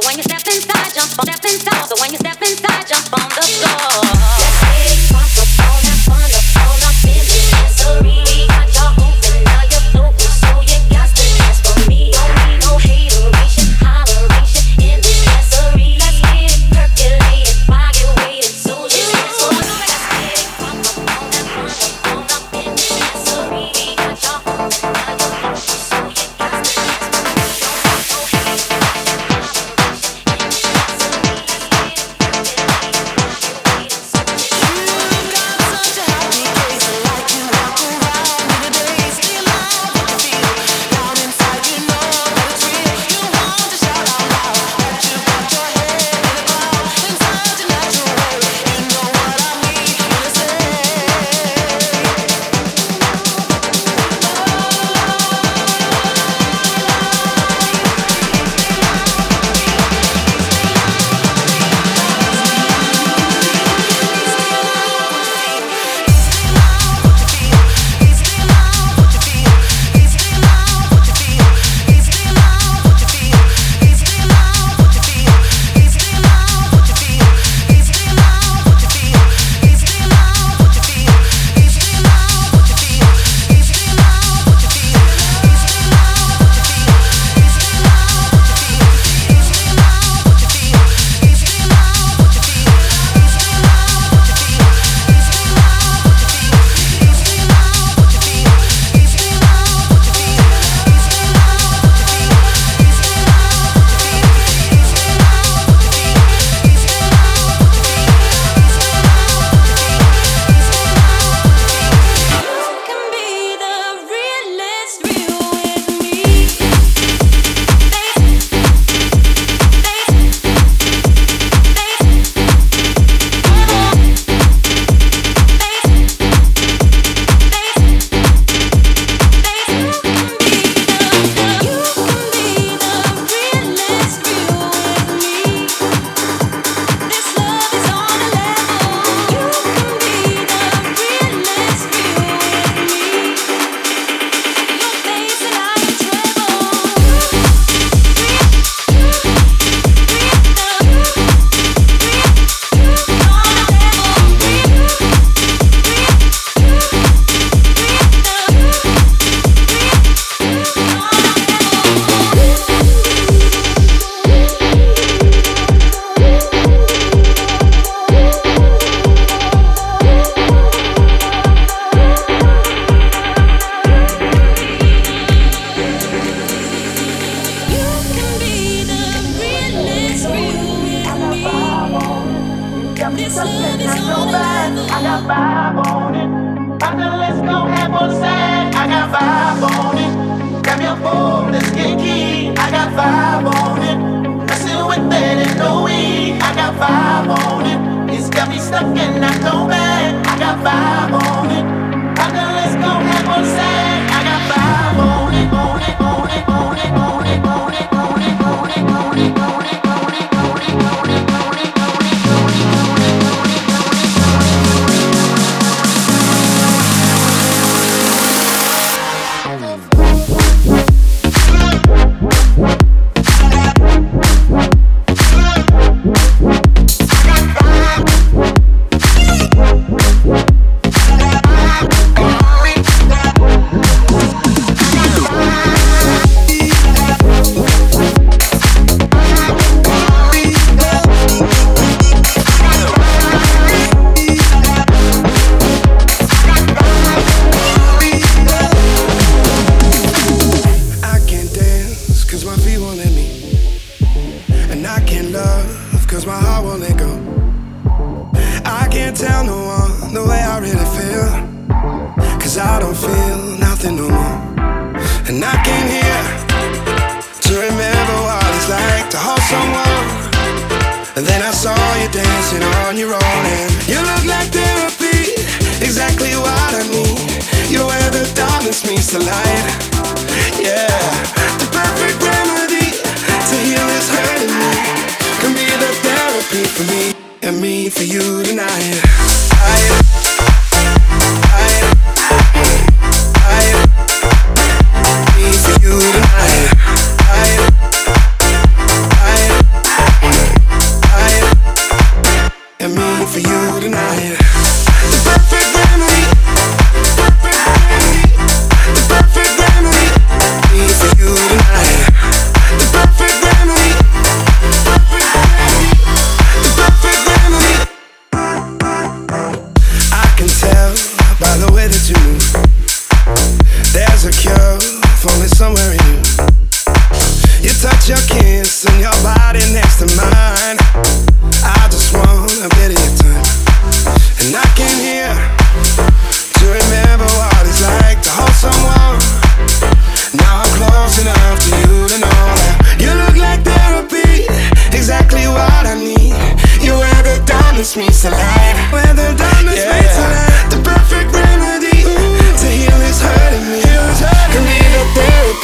the when you means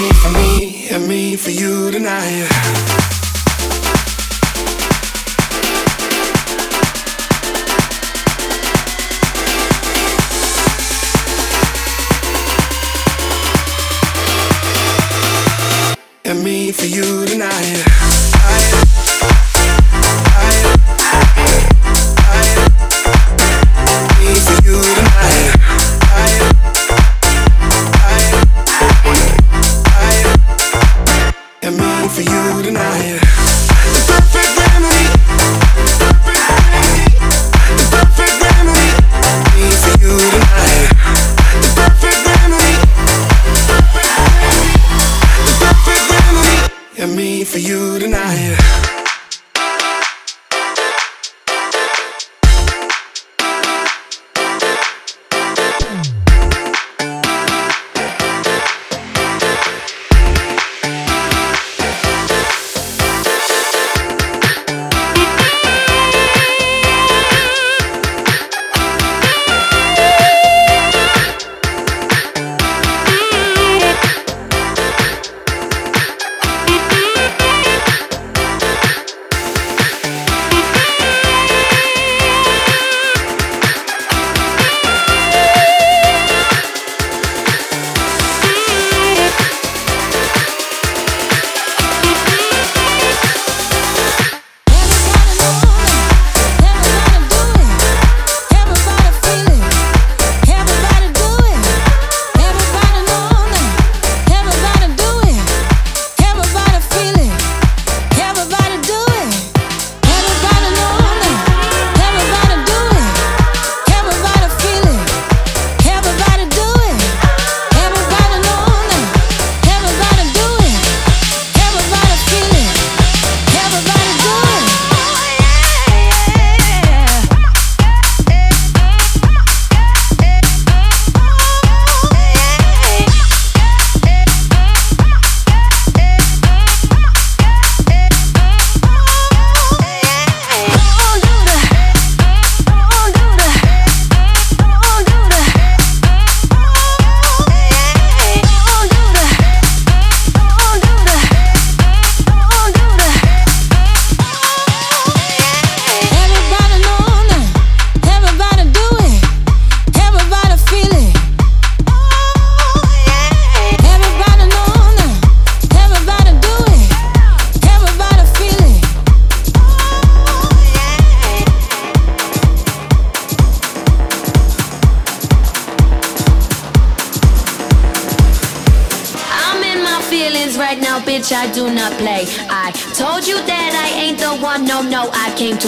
therapy for me and me for you tonight.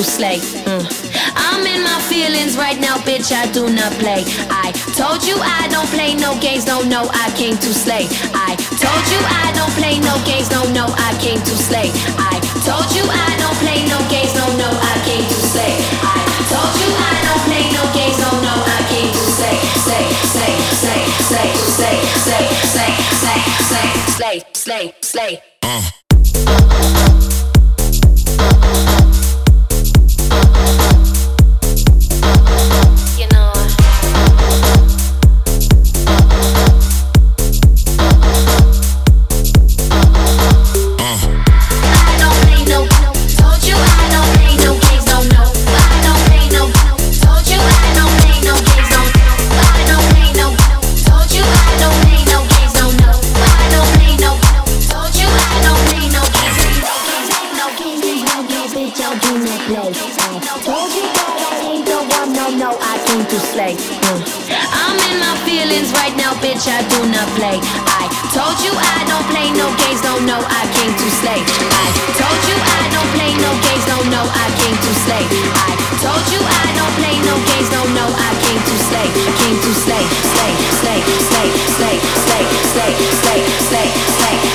slay. Mm. I'm in my feelings right now, bitch. I do not play. I told you I don't play no games. No, no, I came to slay. I told you I don't play no games. No, no, I came to slay. I told you I don't play no games. No, no, I came to slay. I told you I don't play no games. No, no, I came to slay, slay, slay, slay, slay, slay, slay, slay, slay, slay, slay, slay, slay. Uh. Slay, slay, slay, slay, slay, slay, slay, slay, slay, slay.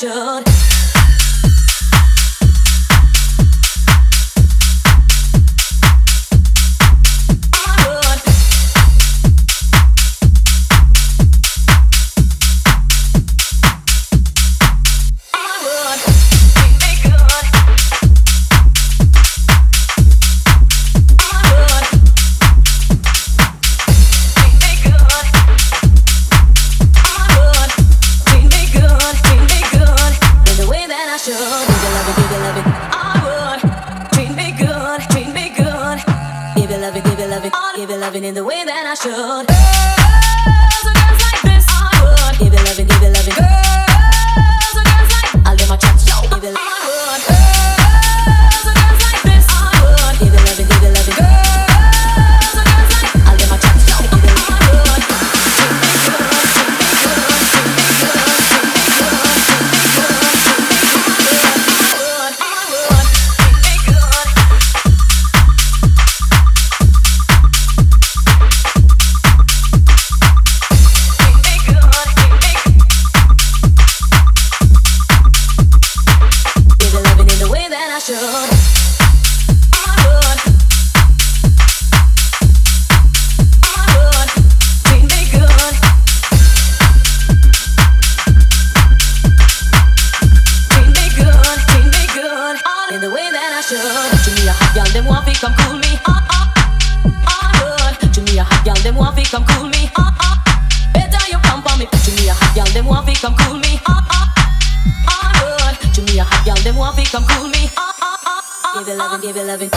should. loving in the way that I should. Girls who like this I would Give it loving, give it loving. Girls who dance like I'll do my cha it and give it loving.